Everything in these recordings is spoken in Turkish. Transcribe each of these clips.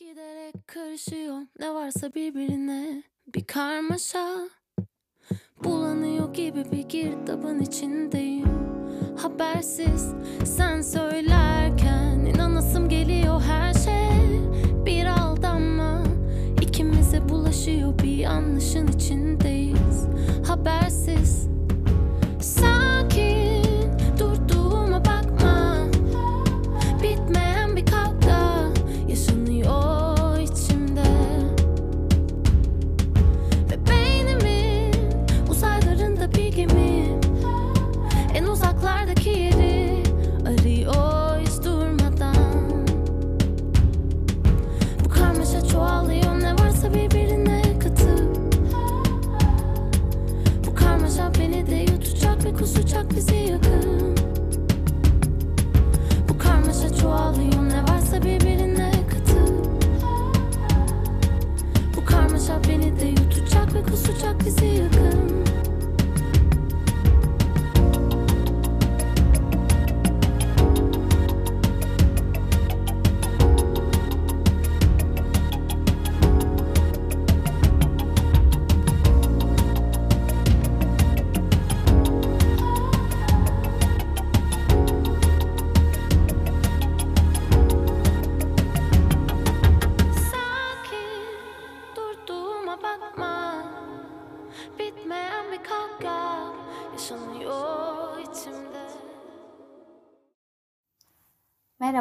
Giderek karışıyor. Ne varsa birbirine bir karmaşa. Bulanıyor gibi bir girdabın içindeyim. Habersiz sen söylerken inanasım geliyor her şey. Bir aldanma ikimize bulaşıyor bir yanlışın içindeyiz. Habersiz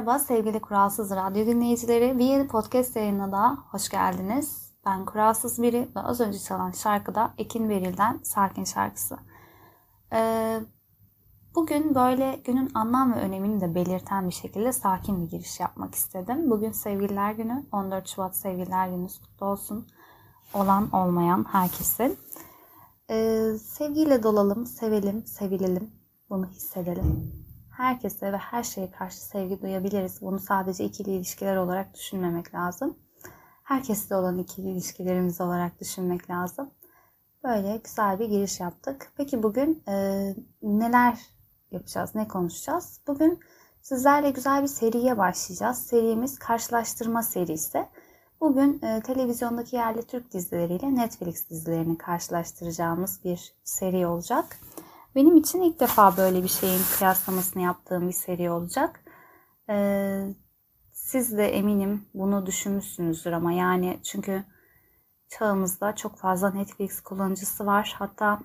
Merhaba sevgili Kuralsız Radyo dinleyicileri. Bir podcast yayınına da hoş geldiniz. Ben Kuralsız Biri ve az önce çalan şarkı da Ekin Beril'den Sakin şarkısı. Ee, bugün böyle günün anlam ve önemini de belirten bir şekilde sakin bir giriş yapmak istedim. Bugün Sevgililer Günü, 14 Şubat Sevgililer Gününüz kutlu olsun. Olan olmayan herkesin. Ee, sevgiyle dolalım, sevelim, sevilelim, bunu hissedelim herkese ve her şeye karşı sevgi duyabiliriz. Bunu sadece ikili ilişkiler olarak düşünmemek lazım. Herkesle olan ikili ilişkilerimiz olarak düşünmek lazım. Böyle güzel bir giriş yaptık. Peki bugün e, neler yapacağız, ne konuşacağız? Bugün sizlerle güzel bir seriye başlayacağız. Serimiz karşılaştırma serisi. Bugün e, televizyondaki yerli Türk dizileriyle Netflix dizilerini karşılaştıracağımız bir seri olacak. Benim için ilk defa böyle bir şeyin kıyaslamasını yaptığım bir seri olacak. Ee, siz de eminim bunu düşünmüşsünüzdür ama yani çünkü çağımızda çok fazla Netflix kullanıcısı var. Hatta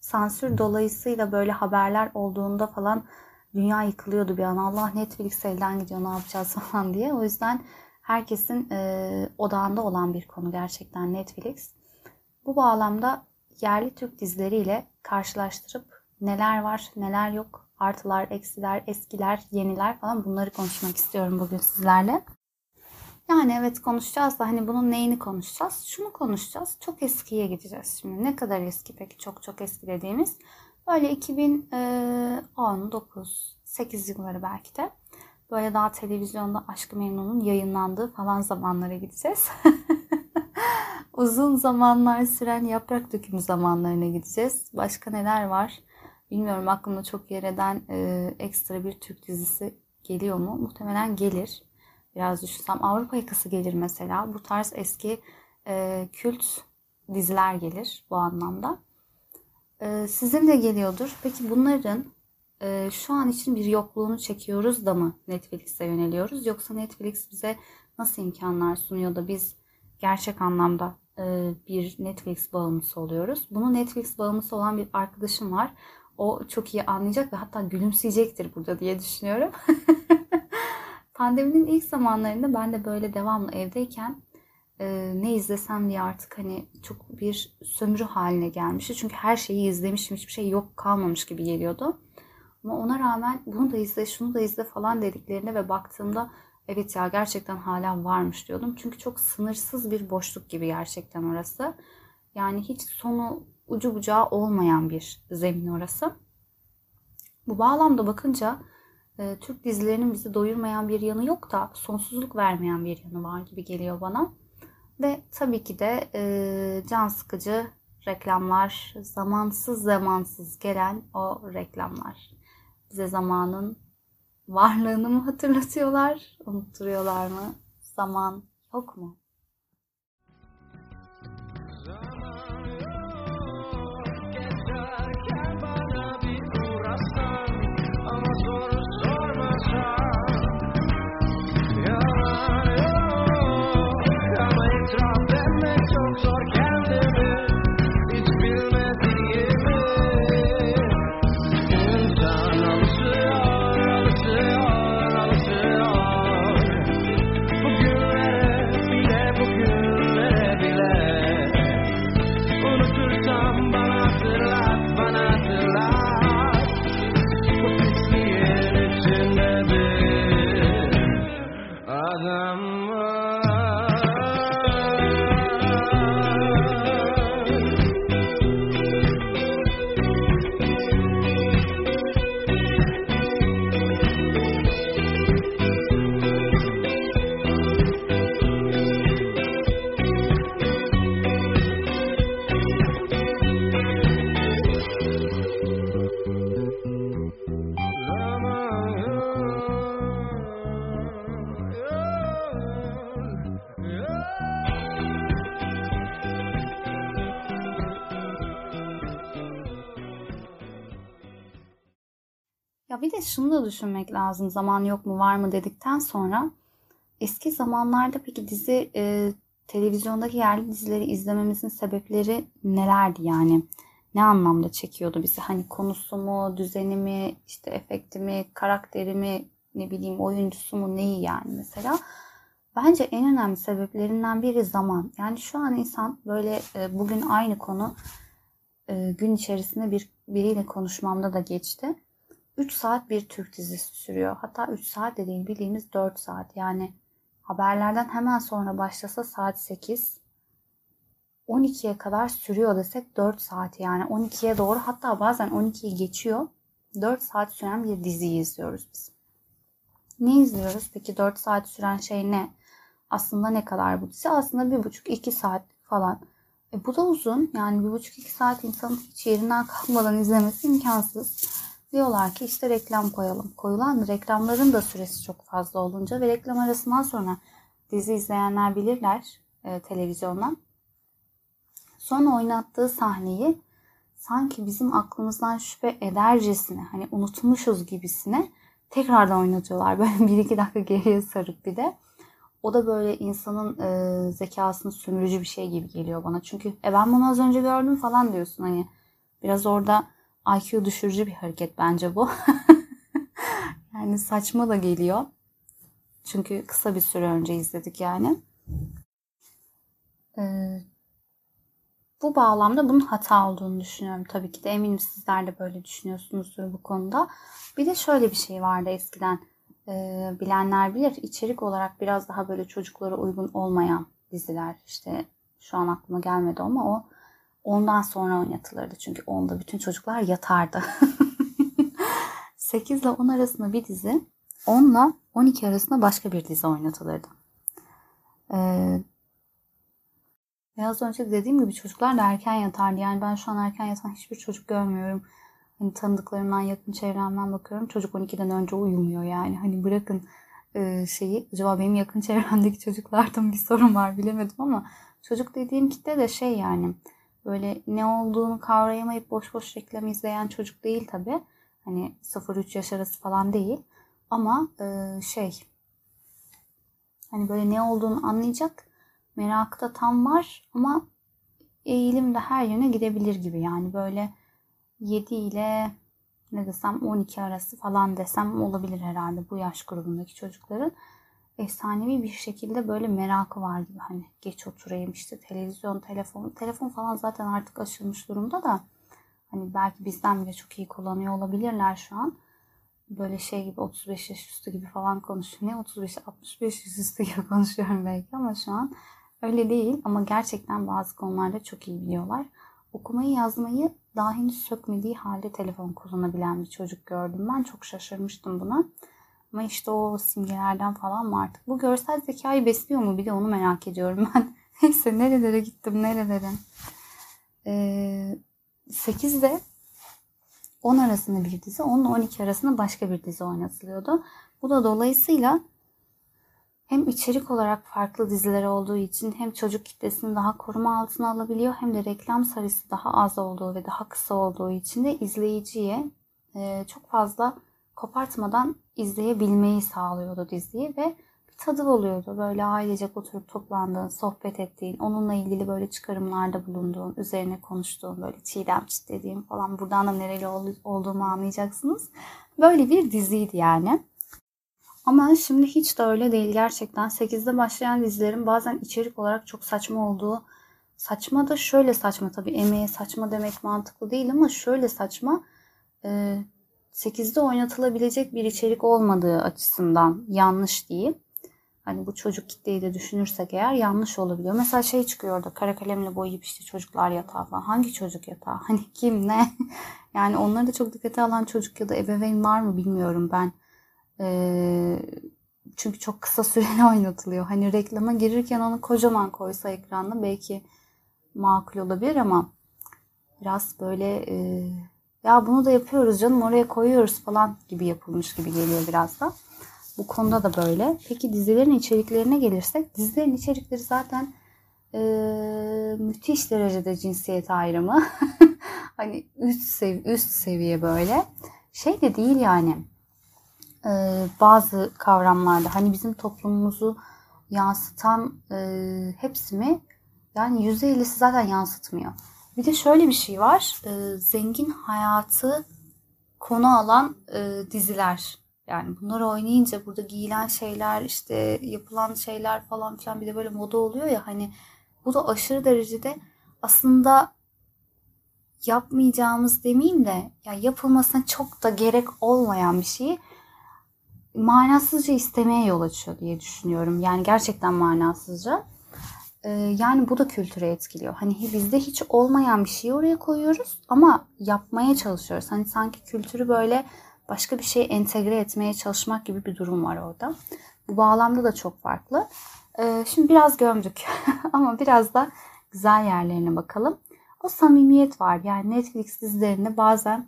sansür dolayısıyla böyle haberler olduğunda falan dünya yıkılıyordu bir an. Allah Netflix elden gidiyor ne yapacağız falan diye. O yüzden herkesin e, odağında olan bir konu gerçekten Netflix. Bu bağlamda yerli Türk dizileriyle karşılaştırıp neler var, neler yok, artılar, eksiler, eskiler, yeniler falan bunları konuşmak istiyorum bugün sizlerle. Yani evet konuşacağız da hani bunun neyini konuşacağız? Şunu konuşacağız. Çok eskiye gideceğiz şimdi. Ne kadar eski peki? Çok çok eski dediğimiz. Böyle 2019, 8 yılları belki de. Böyle daha televizyonda Aşk-ı Memnun'un yayınlandığı falan zamanlara gideceğiz. Uzun zamanlar süren yaprak dökümü zamanlarına gideceğiz. Başka neler var? Bilmiyorum aklımda çok yer eden e, ekstra bir Türk dizisi geliyor mu? Muhtemelen gelir. Biraz düşünsem Avrupa Yakası gelir mesela. Bu tarz eski e, kült diziler gelir bu anlamda. E, sizin de geliyordur. Peki bunların e, şu an için bir yokluğunu çekiyoruz da mı Netflix'e yöneliyoruz? Yoksa Netflix bize nasıl imkanlar sunuyor da biz gerçek anlamda e, bir Netflix bağımlısı oluyoruz. Bunu Netflix bağımlısı olan bir arkadaşım var. O çok iyi anlayacak ve hatta gülümseyecektir burada diye düşünüyorum. Pandeminin ilk zamanlarında ben de böyle devamlı evdeyken e, ne izlesem diye artık hani çok bir sömürü haline gelmişti. Çünkü her şeyi izlemişim, hiçbir şey yok kalmamış gibi geliyordu. Ama ona rağmen bunu da izle, şunu da izle falan dediklerine ve baktığımda evet ya gerçekten hala varmış diyordum. Çünkü çok sınırsız bir boşluk gibi gerçekten orası. Yani hiç sonu ucu bucağı olmayan bir zemin orası. Bu bağlamda bakınca e, Türk dizilerinin bizi doyurmayan bir yanı yok da sonsuzluk vermeyen bir yanı var gibi geliyor bana. Ve tabii ki de e, can sıkıcı reklamlar, zamansız zamansız gelen o reklamlar. Bize zamanın varlığını mı hatırlatıyorlar, unutturuyorlar mı? zaman yok mu? Şunu da düşünmek lazım. Zaman yok mu var mı dedikten sonra eski zamanlarda peki dizi e, televizyondaki yerli dizileri izlememizin sebepleri nelerdi yani? Ne anlamda çekiyordu bizi? Hani konusu mu, düzeni mi, işte efekti mi, karakteri mi, ne bileyim oyuncusu mu neyi yani mesela? Bence en önemli sebeplerinden biri zaman. Yani şu an insan böyle e, bugün aynı konu e, gün içerisinde bir biriyle konuşmamda da geçti. 3 saat bir Türk dizisi sürüyor. Hatta 3 saat de değil bildiğimiz 4 saat. Yani haberlerden hemen sonra başlasa saat 8. 12'ye kadar sürüyor desek 4 saat yani 12'ye doğru hatta bazen 12'yi geçiyor. 4 saat süren bir diziyi izliyoruz biz. Ne izliyoruz? Peki 4 saat süren şey ne? Aslında ne kadar bu dizi? Aslında 1,5-2 saat falan. E bu da uzun. Yani 1,5-2 saat insanın hiç yerinden kalkmadan izlemesi imkansız. Diyorlar ki işte reklam koyalım. Koyulan reklamların da süresi çok fazla olunca ve reklam arasından sonra dizi izleyenler bilirler e, televizyondan. Sonra oynattığı sahneyi sanki bizim aklımızdan şüphe edercesine hani unutmuşuz gibisine tekrardan oynatıyorlar. Böyle bir iki dakika geriye sarıp bir de. O da böyle insanın e, zekasını sömürücü bir şey gibi geliyor bana. Çünkü e ben bunu az önce gördüm falan diyorsun hani. Biraz orada IQ düşürücü bir hareket bence bu. yani saçma da geliyor. Çünkü kısa bir süre önce izledik yani. Ee, bu bağlamda bunun hata olduğunu düşünüyorum. Tabii ki de eminim sizler de böyle düşünüyorsunuzdur bu konuda. Bir de şöyle bir şey vardı eskiden. Ee, bilenler bilir. içerik olarak biraz daha böyle çocuklara uygun olmayan diziler. işte şu an aklıma gelmedi ama o ondan sonra oynatılırdı. Çünkü onda bütün çocuklar yatardı. 8 ile 10 arasında bir dizi, 10 ile 12 arasında başka bir dizi oynatılırdı. Ee, biraz önce dediğim gibi çocuklar da erken yatardı. Yani ben şu an erken yatan hiçbir çocuk görmüyorum. Hani tanıdıklarımdan, yakın çevremden bakıyorum. Çocuk 12'den önce uyumuyor yani. Hani bırakın e, şeyi. Acaba benim yakın çevremdeki çocuklardan bir sorun var bilemedim ama çocuk dediğim kitle de şey yani böyle ne olduğunu kavrayamayıp boş boş reklam izleyen çocuk değil tabi. Hani 0-3 yaş arası falan değil. Ama e, şey hani böyle ne olduğunu anlayacak merakı da tam var ama eğilim de her yöne gidebilir gibi. Yani böyle 7 ile ne desem 12 arası falan desem olabilir herhalde bu yaş grubundaki çocukların efsanevi bir şekilde böyle merakı var gibi hani geç oturayım işte televizyon, telefon, telefon falan zaten artık aşılmış durumda da hani belki bizden bile çok iyi kullanıyor olabilirler şu an. Böyle şey gibi 35 yaş üstü gibi falan konuşuyor. Ne 35 65 yaş üstü gibi konuşuyorum belki ama şu an öyle değil ama gerçekten bazı konularda çok iyi biliyorlar. Okumayı yazmayı daha henüz sökmediği halde telefon kullanabilen bir çocuk gördüm. Ben çok şaşırmıştım buna. Ama işte o simgelerden falan mı artık? Bu görsel zekayı besliyor mu? Bir de onu merak ediyorum ben. Neyse nerelere gittim nerelere. Ee, 8'de 10 arasında bir dizi, 10 ile 12 arasında başka bir dizi oynatılıyordu. Bu da dolayısıyla hem içerik olarak farklı diziler olduğu için hem çocuk kitlesini daha koruma altına alabiliyor hem de reklam sayısı daha az olduğu ve daha kısa olduğu için de izleyiciye e, çok fazla kopartmadan izleyebilmeyi sağlıyordu diziyi ve bir tadı oluyordu. Böyle ailecek oturup toplandığın, sohbet ettiğin, onunla ilgili böyle çıkarımlarda bulunduğun, üzerine konuştuğun, böyle çiğdem çitlediğin falan buradan da nereli olduğumu anlayacaksınız. Böyle bir diziydi yani. Ama şimdi hiç de öyle değil gerçekten. 8'de başlayan dizilerin bazen içerik olarak çok saçma olduğu saçma da şöyle saçma tabii emeğe saçma demek mantıklı değil ama şöyle saçma 8'de oynatılabilecek bir içerik olmadığı açısından yanlış diyeyim. Hani bu çocuk kitleyi de düşünürsek eğer yanlış olabiliyor. Mesela şey çıkıyor orada kara kalemle boyayıp işte çocuklar yatağı falan. Hangi çocuk yatağı? Hani kim ne? yani onları da çok dikkate alan çocuk ya da ebeveyn var mı bilmiyorum ben. Ee, çünkü çok kısa süreli oynatılıyor. Hani reklama girirken onu kocaman koysa ekranda belki makul olabilir ama biraz böyle e, ya bunu da yapıyoruz canım oraya koyuyoruz falan gibi yapılmış gibi geliyor biraz da. Bu konuda da böyle. Peki dizilerin içeriklerine gelirsek dizilerin içerikleri zaten e, müthiş derecede cinsiyet ayrımı. hani üst sev üst seviye böyle. Şey de değil yani. E, bazı kavramlarda hani bizim toplumumuzu yansıtan e, hepsi mi? Yani %50'si zaten yansıtmıyor. Bir de şöyle bir şey var. E, zengin hayatı konu alan e, diziler. Yani bunları oynayınca burada giyilen şeyler, işte yapılan şeyler falan filan bir de böyle moda oluyor ya hani bu da aşırı derecede aslında yapmayacağımız demeyeyim de ya yapılmasına çok da gerek olmayan bir şeyi manasızca istemeye yol açıyor diye düşünüyorum. Yani gerçekten manasızca. Ee, yani bu da kültüre etkiliyor. Hani bizde hiç olmayan bir şeyi oraya koyuyoruz ama yapmaya çalışıyoruz. Hani sanki kültürü böyle başka bir şeye entegre etmeye çalışmak gibi bir durum var orada. Bu bağlamda da çok farklı. Ee, şimdi biraz gömdük ama biraz da güzel yerlerine bakalım. O samimiyet var. Yani Netflix dizilerinde bazen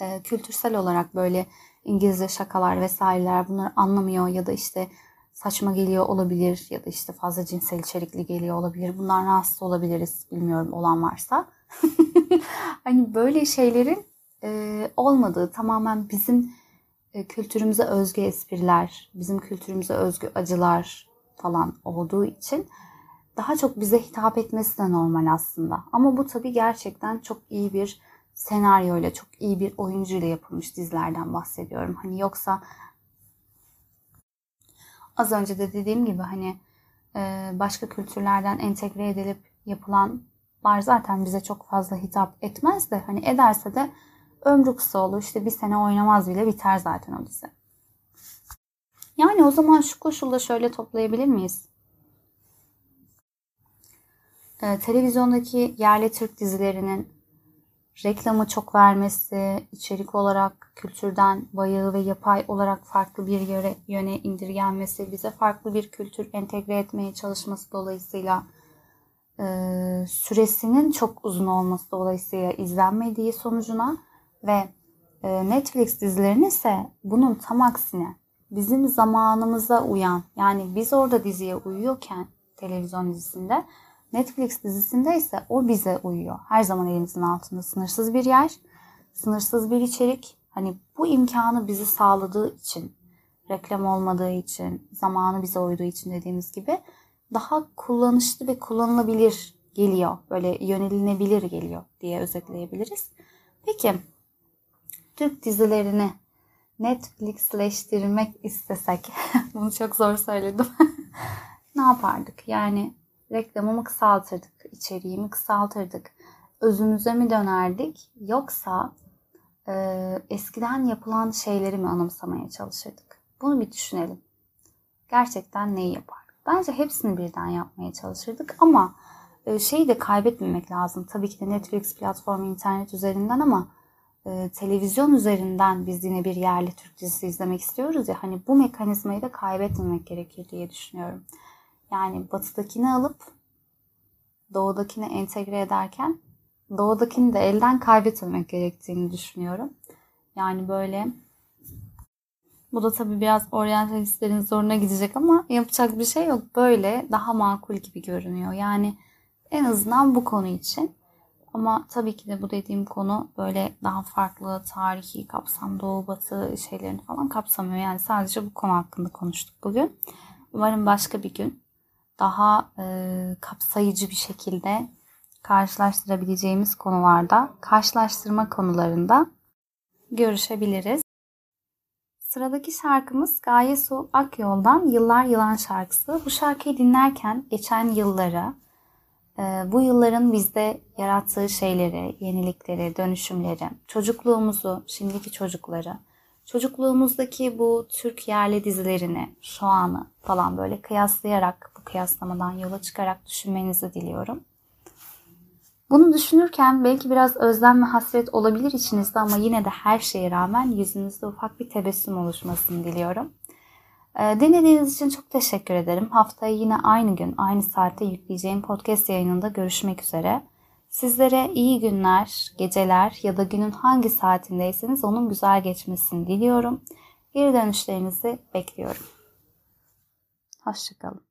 e, kültürsel olarak böyle İngilizce şakalar vesaireler bunları anlamıyor ya da işte saçma geliyor olabilir ya da işte fazla cinsel içerikli geliyor olabilir. Bunlar rahatsız olabiliriz bilmiyorum olan varsa. hani böyle şeylerin e, olmadığı tamamen bizim e, kültürümüze özgü espriler, bizim kültürümüze özgü acılar falan olduğu için daha çok bize hitap etmesi de normal aslında. Ama bu tabii gerçekten çok iyi bir senaryo ile çok iyi bir oyuncu ile yapılmış dizilerden bahsediyorum. Hani yoksa az önce de dediğim gibi hani e, başka kültürlerden entegre edilip yapılanlar zaten bize çok fazla hitap etmez de hani ederse de ömrü kısa olur. İşte bir sene oynamaz bile biter zaten o dizi. Yani o zaman şu koşulda şöyle toplayabilir miyiz? Ee, televizyondaki yerli Türk dizilerinin reklamı çok vermesi, içerik olarak kültürden bayağı ve yapay olarak farklı bir yöre, yöne indirgenmesi, bize farklı bir kültür entegre etmeye çalışması dolayısıyla e, süresinin çok uzun olması dolayısıyla izlenmediği sonucuna ve e, Netflix dizilerinin ise bunun tam aksine bizim zamanımıza uyan yani biz orada diziye uyuyorken televizyon dizisinde Netflix dizisinde ise o bize uyuyor. Her zaman elimizin altında sınırsız bir yer, sınırsız bir içerik. Hani bu imkanı bizi sağladığı için, reklam olmadığı için, zamanı bize uyduğu için dediğimiz gibi daha kullanışlı ve kullanılabilir geliyor. Böyle yönelinebilir geliyor diye özetleyebiliriz. Peki Türk dizilerini Netflixleştirmek istesek, bunu çok zor söyledim. ne yapardık? Yani reklamımı kısaltırdık, içeriğimi kısaltırdık. Özümüze mi dönerdik yoksa e, eskiden yapılan şeyleri mi anımsamaya çalışırdık? Bunu bir düşünelim. Gerçekten neyi yapardık? Bence hepsini birden yapmaya çalışırdık ama e, şeyi de kaybetmemek lazım. Tabii ki de Netflix platformu internet üzerinden ama e, televizyon üzerinden biz yine bir yerli Türk dizisi izlemek istiyoruz ya hani bu mekanizmayı da kaybetmemek gerekir diye düşünüyorum. Yani batıdakini alıp doğudakine entegre ederken doğudakini de elden kaybetmemek gerektiğini düşünüyorum. Yani böyle Bu da tabii biraz oryantalistlerin zoruna gidecek ama yapacak bir şey yok. Böyle daha makul gibi görünüyor. Yani en azından bu konu için. Ama tabii ki de bu dediğim konu böyle daha farklı tarihi kapsam, doğu batı şeylerini falan kapsamıyor. Yani sadece bu konu hakkında konuştuk bugün. Umarım başka bir gün daha e, kapsayıcı bir şekilde karşılaştırabileceğimiz konularda, karşılaştırma konularında görüşebiliriz. Sıradaki şarkımız Gaye Su Akyol'dan Yıllar Yılan şarkısı. Bu şarkıyı dinlerken geçen yılları, e, bu yılların bizde yarattığı şeyleri, yenilikleri, dönüşümleri, çocukluğumuzu, şimdiki çocukları, çocukluğumuzdaki bu Türk yerli dizilerini, şu anı falan böyle kıyaslayarak, kıyaslamadan yola çıkarak düşünmenizi diliyorum. Bunu düşünürken belki biraz özlem ve hasret olabilir içinizde ama yine de her şeye rağmen yüzünüzde ufak bir tebessüm oluşmasını diliyorum. Denediğiniz için çok teşekkür ederim. Haftaya yine aynı gün, aynı saatte yükleyeceğim podcast yayınında görüşmek üzere. Sizlere iyi günler, geceler ya da günün hangi saatindeyseniz onun güzel geçmesini diliyorum. Geri dönüşlerinizi bekliyorum. Hoşçakalın.